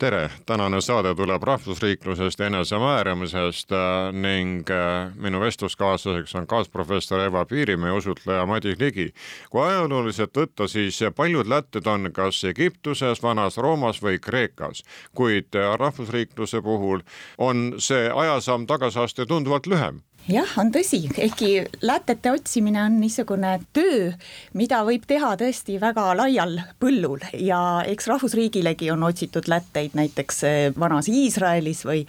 tere, tänane saade tuleb rahvusriiklusest ja enesemääramisest äh, ning äh, minu vestluskaaslaseks on kaasprofessor Eva Piirimäe, usutleja Madis Ligi. kui ajalooliselt võtta, siis paljud lätted on kas Egiptuses, Vanas Roomas või Kreekas, kuid äh, rahvusriikluse puhul on see ajasamm tagasiaste tunduvalt lühem jah, on tõsi, ehkki lätete otsimine on niisugune töö, mida võib teha tõesti väga laial põllul. Ja eks rahvusriigilegi on otsitud lätteid näiteks eh, vanas Iisraelis või,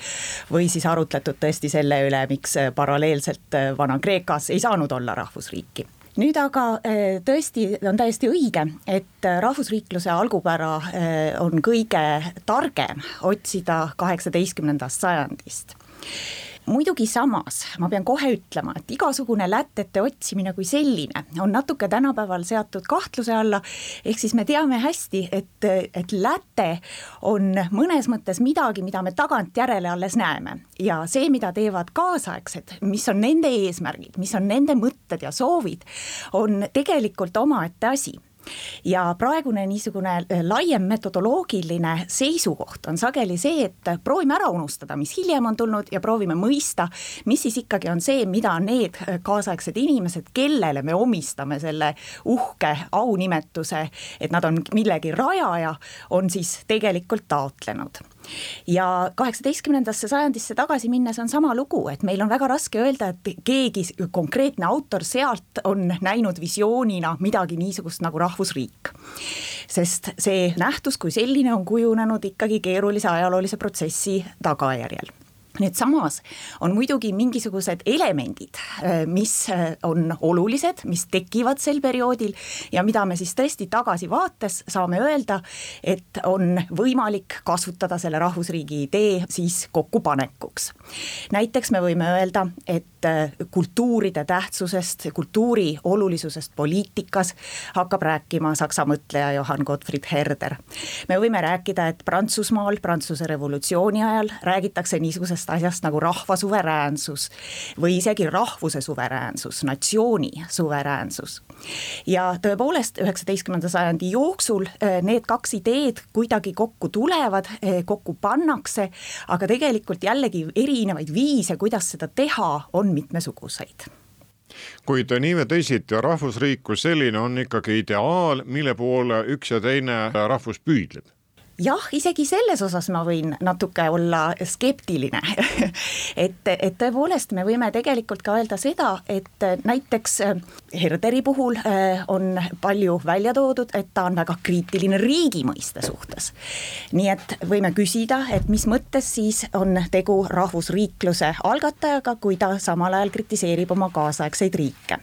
või siis arutletud tõesti selle üle, miks eh, paralleelselt eh, Vana-Kreekas ei saanud olla rahvusriiki. Nüüd aga tõesti on täiesti õige, et rahvusriikluse algupära on kõige targem otsida kaheksateistkümnendast sajandist muidugi samas ma pean kohe ütlema, et igasugune lätete otsimine kui selline on natuke tänapäeval seatud kahtluse alla, ehk siis me teame hästi, et, et läte on mõnes mõttes midagi, mida me tagantjärele alles näeme. Ja see, mida teevad kaasaegsed, mis on nende eesmärgid, mis on nende mõtted ja soovid, on tegelikult omaette asi ja praegune niisugune äh, laiem metodoloogiline seisukoht on sageli see, et proovime ära unustada, mis hiljem on tulnud ja proovime mõista, mis siis ikkagi on see, mida need äh, kaasaegsed inimesed, kellele me omistame selle uhke aunimetuse, et nad on millegi rajaja, on siis tegelikult taotlenud ja kaheksateistkümnendasse sajandisse tagasi minnes on sama lugu, et meil on väga raske öelda, et keegi konkreetne autor sealt on näinud visioonina midagi niisugust nagu rahvusriik. sest see nähtus kui selline on kujunenud ikkagi keerulise ajaloolise protsessi tagajärjel nüüd samas on muidugi mingisugused elemendid, äh, mis äh, on olulised, mis tekivad sel perioodil ja mida me siis tõesti tagasivaates saame öelda, et on võimalik kasutada selle rahvusriigi idee siis kokkupanekuks. näiteks me võime öelda, et äh, kultuuride tähtsusest, kultuuri olulisusest poliitikas hakkab rääkima saksa mõtleja Johann Gottfried Herder. me võime rääkida, et Prantsusmaal Prantsuse revolutsiooni ajal räägitakse niisugusest asjast nagu rahva suveräänsus või isegi rahvuse suveräänsus, natsiooni suveräänsus. ja tõepoolest, üheksateistkümnenda sajandi jooksul äh, need kaks ideed kuidagi kokku tulevad, äh, kokku pannakse, aga tegelikult jällegi erinevaid viise, kuidas seda teha, on mitmesuguseid kuid nii või teisiti rahvusriik kui selline on ikkagi ideaal, mille poole üks ja teine rahvus püüdleb jah, isegi selles osas ma võin natuke olla skeptiline et, et tõepoolest me võime tegelikult ka öelda seda, et näiteks äh, Herderi puhul äh, on palju välja toodud, et ta on väga kriitiline riigi mõiste suhtes. nii et võime küsida, et mis mõttes siis on tegu rahvusriikluse algatajaga, kui ta samal ajal kritiseerib oma kaasaegseid riike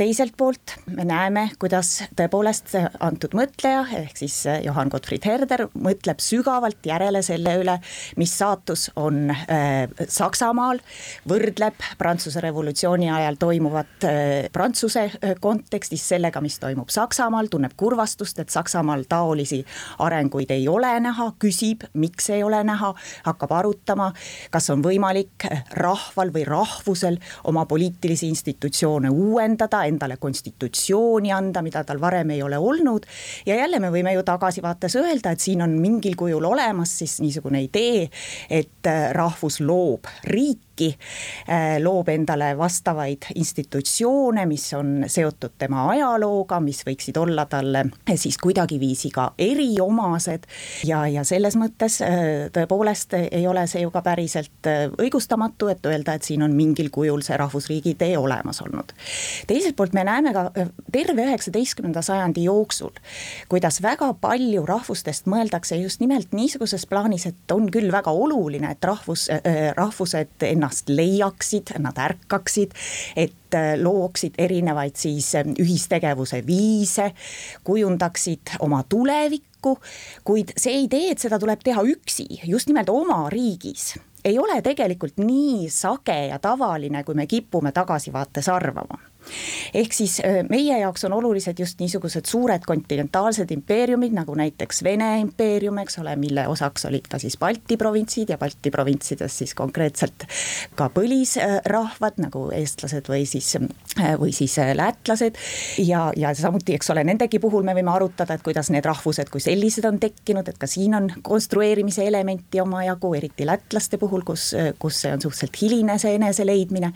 teiselt poolt me näeme, kuidas tõepoolest antud mõtleja ehk siis Johann Gottfried Herder mõtleb sügavalt järele selle üle, mis saatus on äh, Saksamaal, võrdleb Prantsuse revolutsiooni ajal toimuvat äh, Prantsuse äh, kontekstis sellega, mis toimub Saksamaal, tunneb kurvastust, et Saksamaal taolisi arenguid ei ole näha, küsib, miks ei ole näha, hakkab arutama, kas on võimalik rahval või rahvusel oma poliitilisi institutsioone uuendada, endale konstitutsiooni anda, mida tal varem ei ole olnud. ja jälle me võime ju tagasivaates öelda, et siin on mingil kujul olemas siis niisugune idee, et äh, rahvus loob riiki riiki, äh, loob endale vastavaid institutsioone, mis on seotud tema ajalooga, mis võiksid olla talle siis kuidagiviisi ka eriomased ja, ja selles mõttes äh, tõepoolest ei ole see ju ka päriselt äh, õigustamatu, et öelda, et siin on mingil kujul see rahvusriigi idee olemas olnud. teiselt poolt me näeme ka terve üheksateistkümnenda sajandi jooksul, kuidas väga palju rahvustest mõeldakse just nimelt niisuguses plaanis, et on küll väga oluline, et rahvus, rahvused ennast ennast leiaksid, nad ärkaksid, et äh, looksid erinevaid siis äh, ühistegevuse viise, kujundaksid oma tulevikku, kuid see idee, et seda tuleb teha üksi, just nimelt oma riigis ei ole tegelikult nii sage ja tavaline, kui me kipume tagasivaates arvama ehk siis meie jaoks on olulised just niisugused suured kontinentaalsed impeeriumid, nagu näiteks Vene impeerium, eks ole, mille osaks olid ka siis Balti provintsid ja Balti provintsides siis konkreetselt ka põlisrahvad nagu eestlased või siis, või siis lätlased. ja, ja samuti, eks ole, nendegi puhul me võime arutada, et kuidas need rahvused kui sellised on tekkinud, et ka siin on konstrueerimise elementi omajagu, eriti lätlaste puhul, kus, kus see on suhteliselt hiline, see enese leidmine.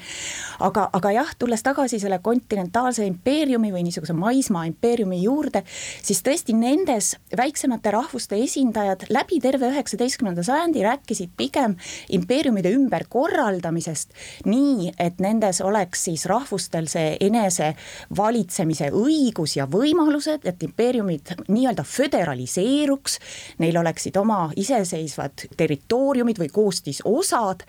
aga, aga jah, tulles tagasi selle kontinentaalse impeeriumi või niisuguse maismaa impeeriumi juurde, siis tõesti nendes väiksemate rahvuste esindajad läbi terve üheksateistkümnenda sajandi rääkisid pigem impeeriumide ümberkorraldamisest, nii et nendes oleks siis rahvustel see enesevalitsemise õigus ja võimalused, et impeeriumid nii-öelda föderaliseeruks, neil oleksid oma iseseisvad territooriumid või koostisosad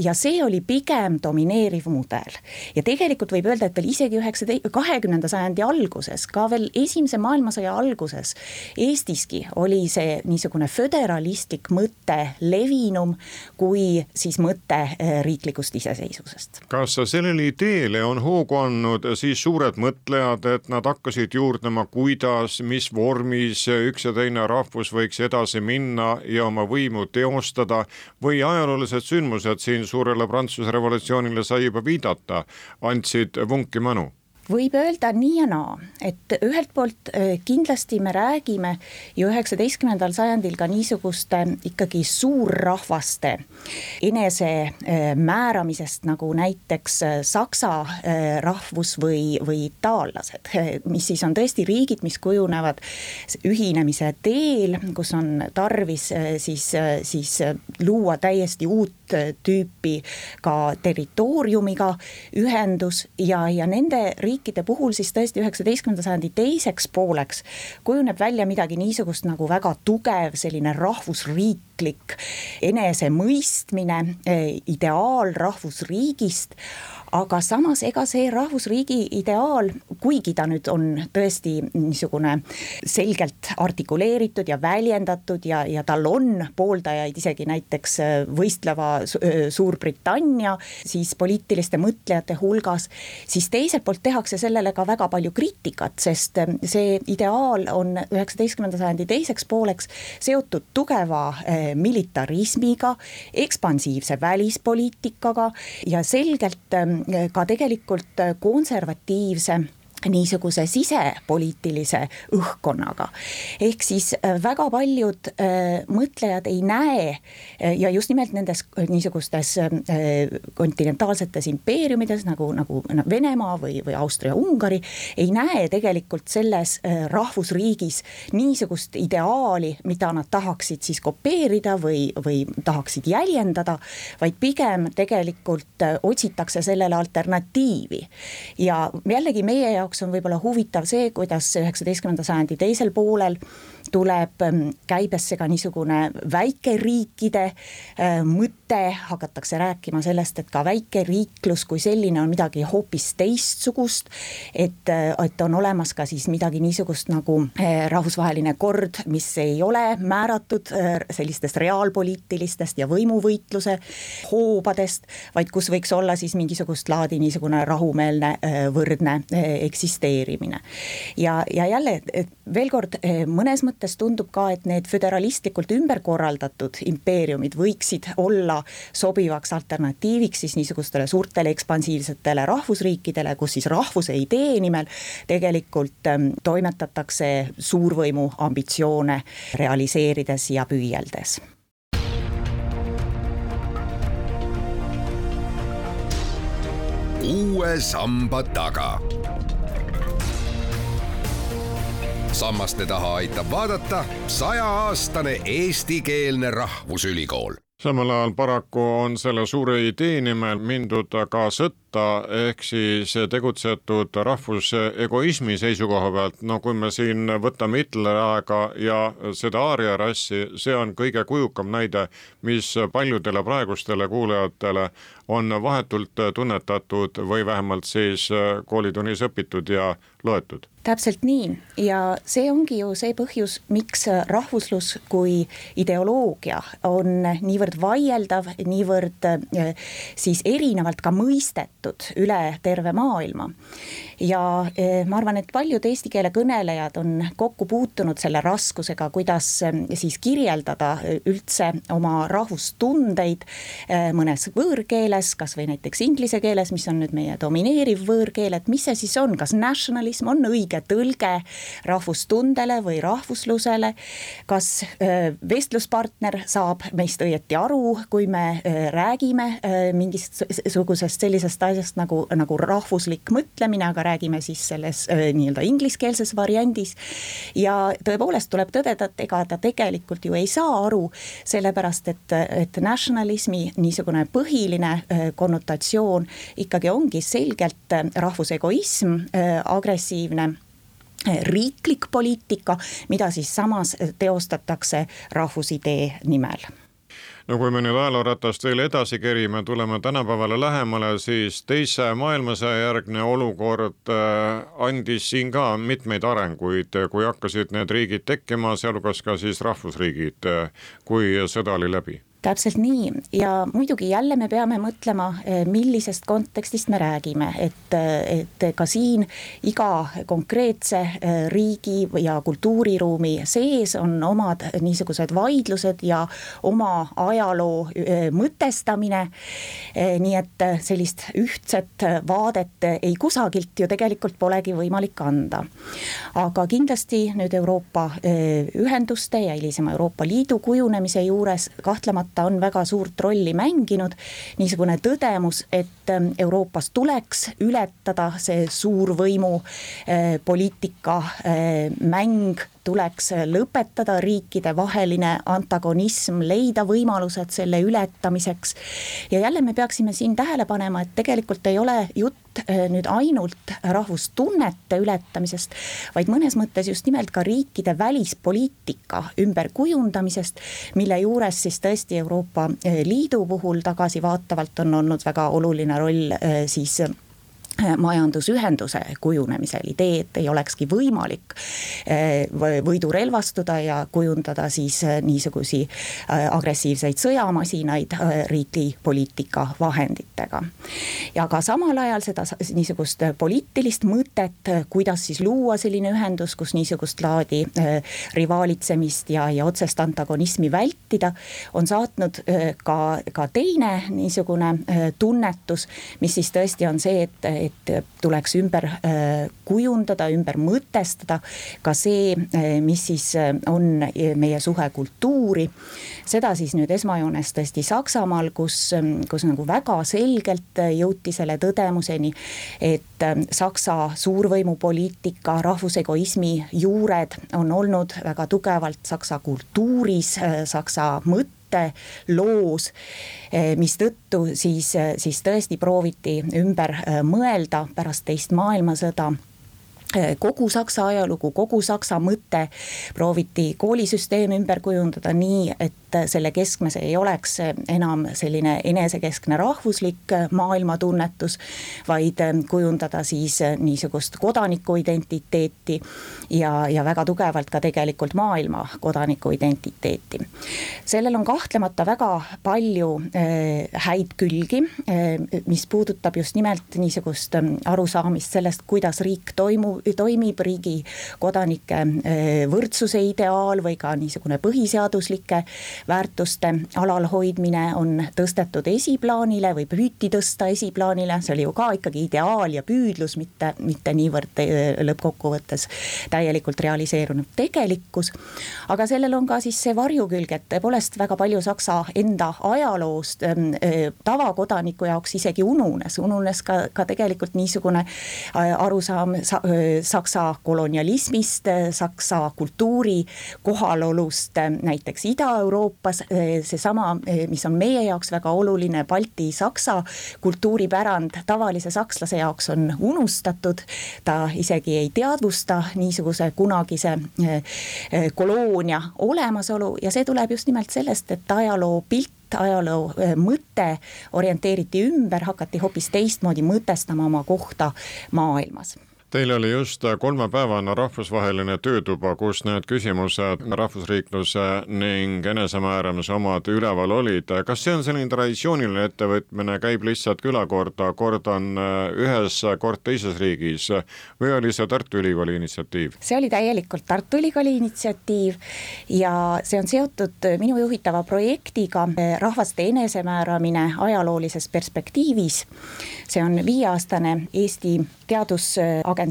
ja see oli pigem domineeriv mudel. ja tegelikult võib öelda, et veel isegi üheksateist, kahekümnenda sajandi alguses, ka veel esimese maailmasõja alguses Eestiski oli see niisugune föderalistlik mõte levinum kui siis mõte eh, riiklikust iseseisvusest. kas sellele ideele on hoogu andnud siis suured mõtlejad, et nad hakkasid juurdlema, kuidas, mis vormis üks ja teine rahvus võiks edasi minna ja oma võimu teostada või ajaloolised sündmused siin suurele Prantsuse revolutsioonile sai juba viidata, andsid porque, mano, võib öelda nii ja naa, et ühelt poolt äh, kindlasti me räägime ju üheksateistkümnendal sajandil ka niisuguste ikkagi suurrahvaste enesemääramisest, nagu näiteks äh, saksa äh, rahvus või, või itaallased, mis siis on tõesti riigid, mis kujunevad ühinemise teel, kus on tarvis siis, siis luua täiesti uut tüüpi ka territooriumiga ühendus ja, ja nende riikide riikide puhul siis tõesti üheksateistkümnenda sajandi teiseks pooleks kujuneb välja midagi niisugust nagu väga tugev selline rahvusriiklik enesemõistmine, eh, ideaal rahvusriigist aga samas ega see rahvusriigi ideaal, kuigi ta nüüd on tõesti niisugune selgelt artikuleeritud ja väljendatud ja, ja tal on pooldajaid isegi näiteks äh, võistleva äh, Suurbritannia siis poliitiliste mõtlejate hulgas, siis teiselt poolt tehakse sellele ka väga palju kriitikat, sest äh, see ideaal on üheksateistkümnenda sajandi teiseks pooleks seotud tugeva militarismiga, ekspansiivse välispoliitikaga ja selgelt ähm, ka tegelikult konservatiivse niisuguse sisepoliitilise õhkkonnaga. ehk siis äh, väga paljud äh, mõtlejad ei näe äh, ja just nimelt nendes niisugustes kontinentaalsetes impeeriumides nagu, nagu Venemaa või, või Austria-Ungari, ei näe tegelikult selles rahvusriigis niisugust ideaali, mida nad tahaksid siis kopeerida või, või tahaksid jäljendada, vaid pigem tegelikult otsitakse sellele alternatiivi. ja jällegi meie jaoks jaoks on võib-olla huvitav see, kuidas üheksateistkümnenda sajandi teisel poolel tuleb ähm, käibesse ka niisugune väikeriikide äh, mõte, hakatakse rääkima sellest, et ka väikeriiklus kui selline on midagi hoopis teistsugust, et, äh, et on olemas ka siis midagi niisugust nagu äh, rahvusvaheline kord, mis ei ole määratud sellistest reaalpoliitilistest ja võimuvõitluse hoobadest, vaid kus võiks olla siis mingisugust laadi niisugune rahumeelne võrdne eks eksisteerimine. ja, ja jälle veel kord, mõnes mõttes tundub ka, et need föderalistlikult ümber korraldatud impeeriumid võiksid olla sobivaks alternatiiviks siis niisugustele suurtele ekspansiivsetele rahvusriikidele, kus siis rahvuse idee nimel tegelikult ähm, toimetatakse suurvõimu ambitsioone realiseerides ja püüeldes. Uue samba taga sammaste taha aitab vaadata sajaaastane eestikeelne rahvusülikool. Samal ajal paraku on selle suure idee nimel mindud ka sõtta, ehk siis tegutsetud rahvusegoismi seisukoha pealt, no kui me siin võtame Hitleri aega ja seda aaria rassi, see on kõige kujukam näide, mis paljudele praegustele kuulajatele on vahetult tunnetatud või vähemalt siis koolitunnis õpitud ja loetud. Täpselt nii. Ja see ongi ju see põhjus, miks rahvuslus kui ideoloogia on niivõrd vaieldav, niivõrd eh, siis erinevalt ka mõistetud üle terve maailma. ja eh, ma arvan, et paljud eesti keele kõnelejad on kokku puutunud selle raskusega, kuidas eh, siis kirjeldada üldse oma rahvustundeid mõnes võõrkeeles, kasvõi näiteks inglise keeles, mis on nüüd meie domineeriv võõrkeel, et mis see siis on, kas nationalism on õige tõlge rahvustundele või rahvuslusele. kas vestluspartner saab meist õieti aru, kui me räägime mingisugusest sellisest asjast nagu, nagu rahvuslik mõtlemine, aga räägime siis selles nii-öelda ingliskeelses variandis. ja tõepoolest tuleb tõdeda, et ega ta tegelikult ju ei saa aru, sellepärast et, et nationalismi niisugune põhiline konnotatsioon ikkagi ongi selgelt rahvusegoism, agressiivne riiklik poliitika, mida siis samas teostatakse rahvusidee nimel no kui me nüüd ajalooratast veel edasi kerime, tuleme tänapäevale lähemale, siis teise maailmasõja järgne olukord äh, andis siin ka mitmeid arenguid, kui hakkasid need riigid tekkima, sealhulgas ka siis rahvusriigid, äh, kui sõda oli läbi täpselt nii ja muidugi jälle me peame mõtlema, eh, millisest kontekstist me räägime, et, eh, et ka siin iga konkreetse eh, riigi ja kultuuriruumi sees on omad niisugused vaidlused ja oma ajaloo mõtestamine. nii et sellist ühtset vaadet ei kusagilt ju tegelikult polegi võimalik anda. aga kindlasti nüüd Euroopa ühenduste ja hilisema Euroopa Liidu kujunemise juures kahtlemata kahtlemata on väga suurt rolli mänginud niisugune tõdemus, et ähm, Euroopas tuleks ületada see suurvõimu äh, poliitika äh, mäng tuleks lõpetada riikidevaheline antagonism, leida võimalused selle ületamiseks. ja jälle me peaksime siin tähele panema, et tegelikult ei ole jutt äh, nüüd ainult rahvustunnete ületamisest, vaid mõnes mõttes just nimelt ka riikide välispoliitika ümberkujundamisest, mille juures siis tõesti Euroopa Liidu puhul tagasivaatavalt on olnud väga oluline roll äh, siis majandusühenduse kujunemisel, idee, et ei olekski võimalik eh, võidurelvastuda ja kujundada siis eh, niisugusi eh, agressiivseid sõjamasinaid riigi poliitika vahenditega. ja ka samal ajal seda niisugust poliitilist mõtet, kuidas siis luua selline ühendus, kus niisugust laadi rivaalitsemist ja, ja otsest antagonismi vältida, on saatnud ka, ka teine niisugune tunnetus, mis siis tõesti on see, et et tuleks ümber äh, kujundada, ümber mõtestada ka see, äh, mis siis äh, on meie suhe kultuuri. seda siis nüüd esmajoones tõesti Saksamaal, kus, kus nagu väga selgelt jõuti selle tõdemuseni, et Saksa suurvõimupoliitika, rahvusegoismi juured on olnud väga tugevalt Saksa kultuuris, Saksa mõttes loos, eh, mistõttu siis, eh, siis tõesti prooviti ümber eh, mõelda pärast teist maailmasõda. Kogu Saksa ajalugu, kogu Saksa mõte prooviti koolisüsteem ümber kujundada nii, et et selle keskmes ei oleks enam selline enesekeskne rahvuslik maailmatunnetus, vaid kujundada siis niisugust kodanikuidentiteeti ja, ja väga tugevalt ka tegelikult maailma kodanikuidentiteeti. sellel on kahtlemata väga palju eh, häid külgi, eh, mis puudutab just nimelt niisugust arusaamist sellest, kuidas riik toimu, toimib, riigi kodanike eh, võrdsuse ideaal või ka niisugune põhiseaduslike väärtuste alalhoidmine on tõstetud esiplaanile või püüti tõsta esiplaanile, see oli ju ka ikkagi ideaal ja püüdlus, mitte, mitte niivõrd eh, lõppkokkuvõttes täielikult realiseerunud tegelikkus. aga sellel on ka siis see varjukülg, et tõepoolest väga palju Saksa enda ajaloost äh, tavakodaniku jaoks isegi ununes, ununes ka, ka tegelikult niisugune äh, arusaam sa, Saksa kolonialismist, Saksa kultuuri kohalolust näiteks Ida-Euroopas Euroopas eh, seesama, eh, mis on meie jaoks väga oluline, Balti-Saksa kultuuripärand tavalise sakslase jaoks on unustatud. ta isegi ei teadvusta niisuguse kunagise eh, koloonia olemasolu ja see tuleb just nimelt sellest, et ajaloo pilt ajaloo mõte orienteeriti ümber, hakati hoopis teistmoodi mõtestama oma kohta maailmas Teil oli just kolmepäevane rahvusvaheline töötuba, kus need küsimused rahvusriikluse ning enesemääramise omad üleval olid. kas see on selline traditsiooniline ettevõtmine, käib lihtsalt külakorda, kord on ühes, kord teises riigis või oli see Tartu Ülikooli initsiatiiv? see oli täielikult Tartu Ülikooli initsiatiiv ja see on seotud minu juhitava projektiga Rahvaste enesemääramine ajaloolises perspektiivis. see on viieaastane Eesti Teadusagentuuri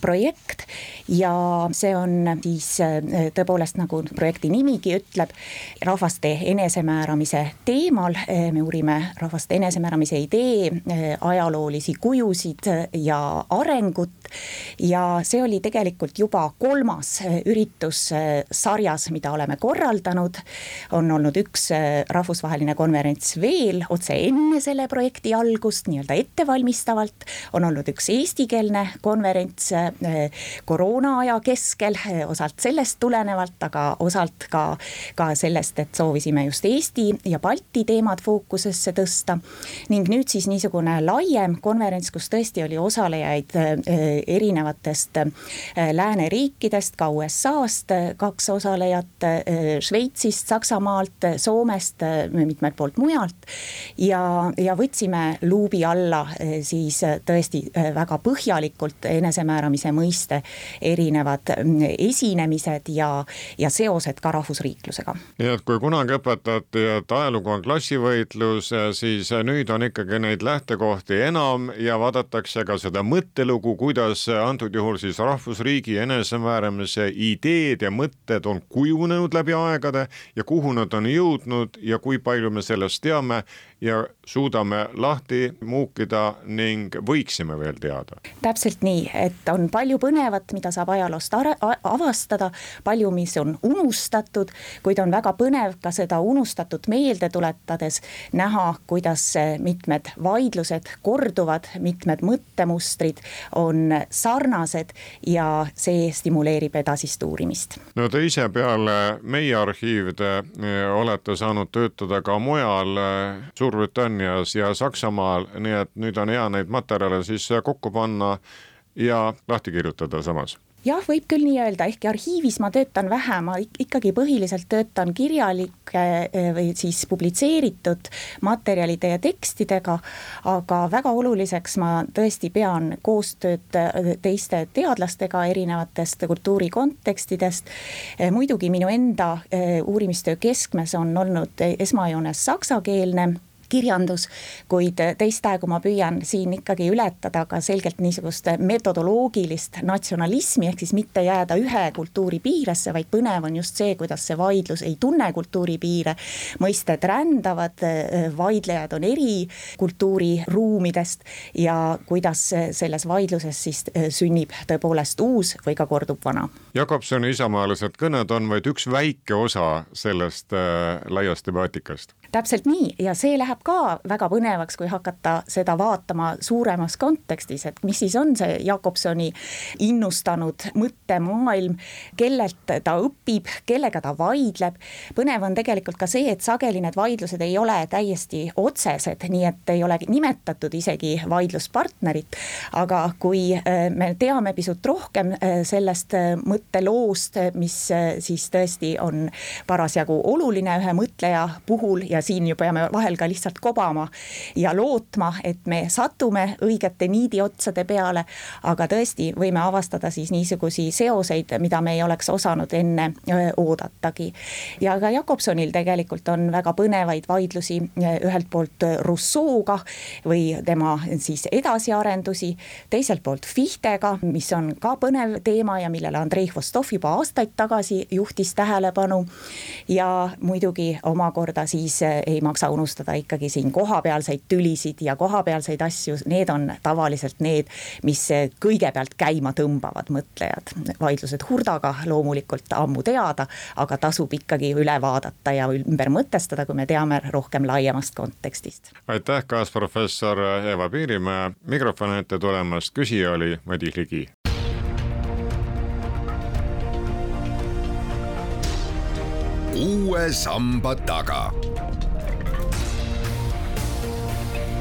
projekt ja see on siis tõepoolest, nagu projekti nimigi ütleb, rahvaste enesemääramise teemal. me uurime rahvaste enesemääramise idee ajaloolisi kujusid ja arengut ja see oli tegelikult juba kolmas üritus sarjas, mida oleme korraldanud. on olnud üks rahvusvaheline konverents veel otse enne selle projekti algust, nii-öelda ettevalmistavalt, on olnud üks Eesti eestikeelne konverents eh, koroonaaja keskel, eh, osalt sellest tulenevalt, aga osalt ka, ka sellest, et soovisime just Eesti ja Balti teemad fookusesse tõsta. ning nüüd siis niisugune laiem konverents, kus tõesti oli osalejaid eh, erinevatest lääneriikidest, ka USA-st kaks osalejat, Šveitsist, Saksamaalt, Soomest, mitmelt poolt mujalt. ja, ja võtsime luubi alla siis tõesti väga põhjalikult enesemääramise mõiste erinevad mm, esinemised ja, ja seosed ka rahvusriiklusega. nii et kui kunagi õpetati, et ajalugu on klassivõitlus, siis nüüd on ikkagi neid lähtekohti enam ja vaadatakse ka seda mõttelugu, kuidas antud juhul siis rahvusriigi enesemääramise ideed ja mõtted on kujunenud läbi aegade ja kuhu nad on jõudnud ja kui palju me sellest teame ja suudame lahti muukida ning võiksime veel teada. täpselt nii, et on palju põnevat, mida saab ajaloost avastada, palju, mis on unustatud, kuid on väga põnev ka seda unustatut meelde tuletades näha, kuidas mitmed vaidlused korduvad, mitmed mõttemustrid on sarnased ja see stimuleerib edasist uurimist. no te ise peale meie arhiivide eh, olete saanud töötada ka mujal Suurbritannias ja Saksamaal, nii et nüüd on hea neid materjale siis kokku panna ja lahti kirjutada samas jah, võib küll nii öelda, ehkki arhiivis ma töötan vähe, ma ikkagi põhiliselt töötan kirjalike eh, või siis publitseeritud materjalide ja tekstidega. aga väga oluliseks ma tõesti pean koostööd eh, teiste teadlastega erinevatest kultuuri kontekstidest. Eh, muidugi minu enda uurimistöö keskmes on olnud esmajoones saksakeelne kirjandus, kuid teist aegu ma püüan siin ikkagi ületada ka selgelt niisugust metodoloogilist natsionalismi, ehk siis mitte jääda ühe kultuuri piiresse, vaid põnev on just see, kuidas see vaidlus ei tunne kultuuri piire. mõisted rändavad, vaidlejad on eri kultuuriruumidest ja kuidas selles vaidluses siis sünnib tõepoolest uus või ka kordub vana. Jakobsoni isamaalised kõned on vaid üks väike osa sellest äh, laiast temaatikast täpselt nii ja see läheb ka väga põnevaks, kui hakata seda vaatama suuremas kontekstis, et mis siis on see Jakobsoni innustanud mõttemaailm, kellelt ta õpib, kellega ta vaidleb. põnev on tegelikult ka see, et sageli need vaidlused ei ole täiesti otsesed, nii et ei ole nimetatud isegi vaidluspartnerit. aga kui äh, me teame pisut rohkem äh, sellest äh, mõtteloost, mis siis tõesti on parasjagu oluline ühe mõtleja puhul ja siin ju peame vahel ka lihtsalt kobama ja lootma, et me satume õigete niidiotsade peale. aga tõesti, võime avastada siis niisugusi seoseid, mida me ei oleks osanud enne oodatagi. ja ka Jakobsonil tegelikult on väga põnevaid vaidlusi ühelt poolt Rousseau'ga või tema siis edasiarendusi, teiselt poolt Fichtega, mis on ka põnev teema ja millele Andrei Hvostov juba aastaid tagasi juhtis tähelepanu. ja muidugi omakorda siis ei maksa unustada ikkagi siin kohapealseid tülisid ja kohapealseid asju, need on tavaliselt need, mis kõigepealt käima tõmbavad mõtlejad. vaidlused Hurdaga loomulikult ammu teada, aga tasub ikkagi üle vaadata ja ümber mõtestada, kui me teame rohkem laiemast kontekstist. aitäh, kaasprofessor Eva Piirimäe mikrofoni ette tulemast, küsija oli Madis Ligi. uue samba taga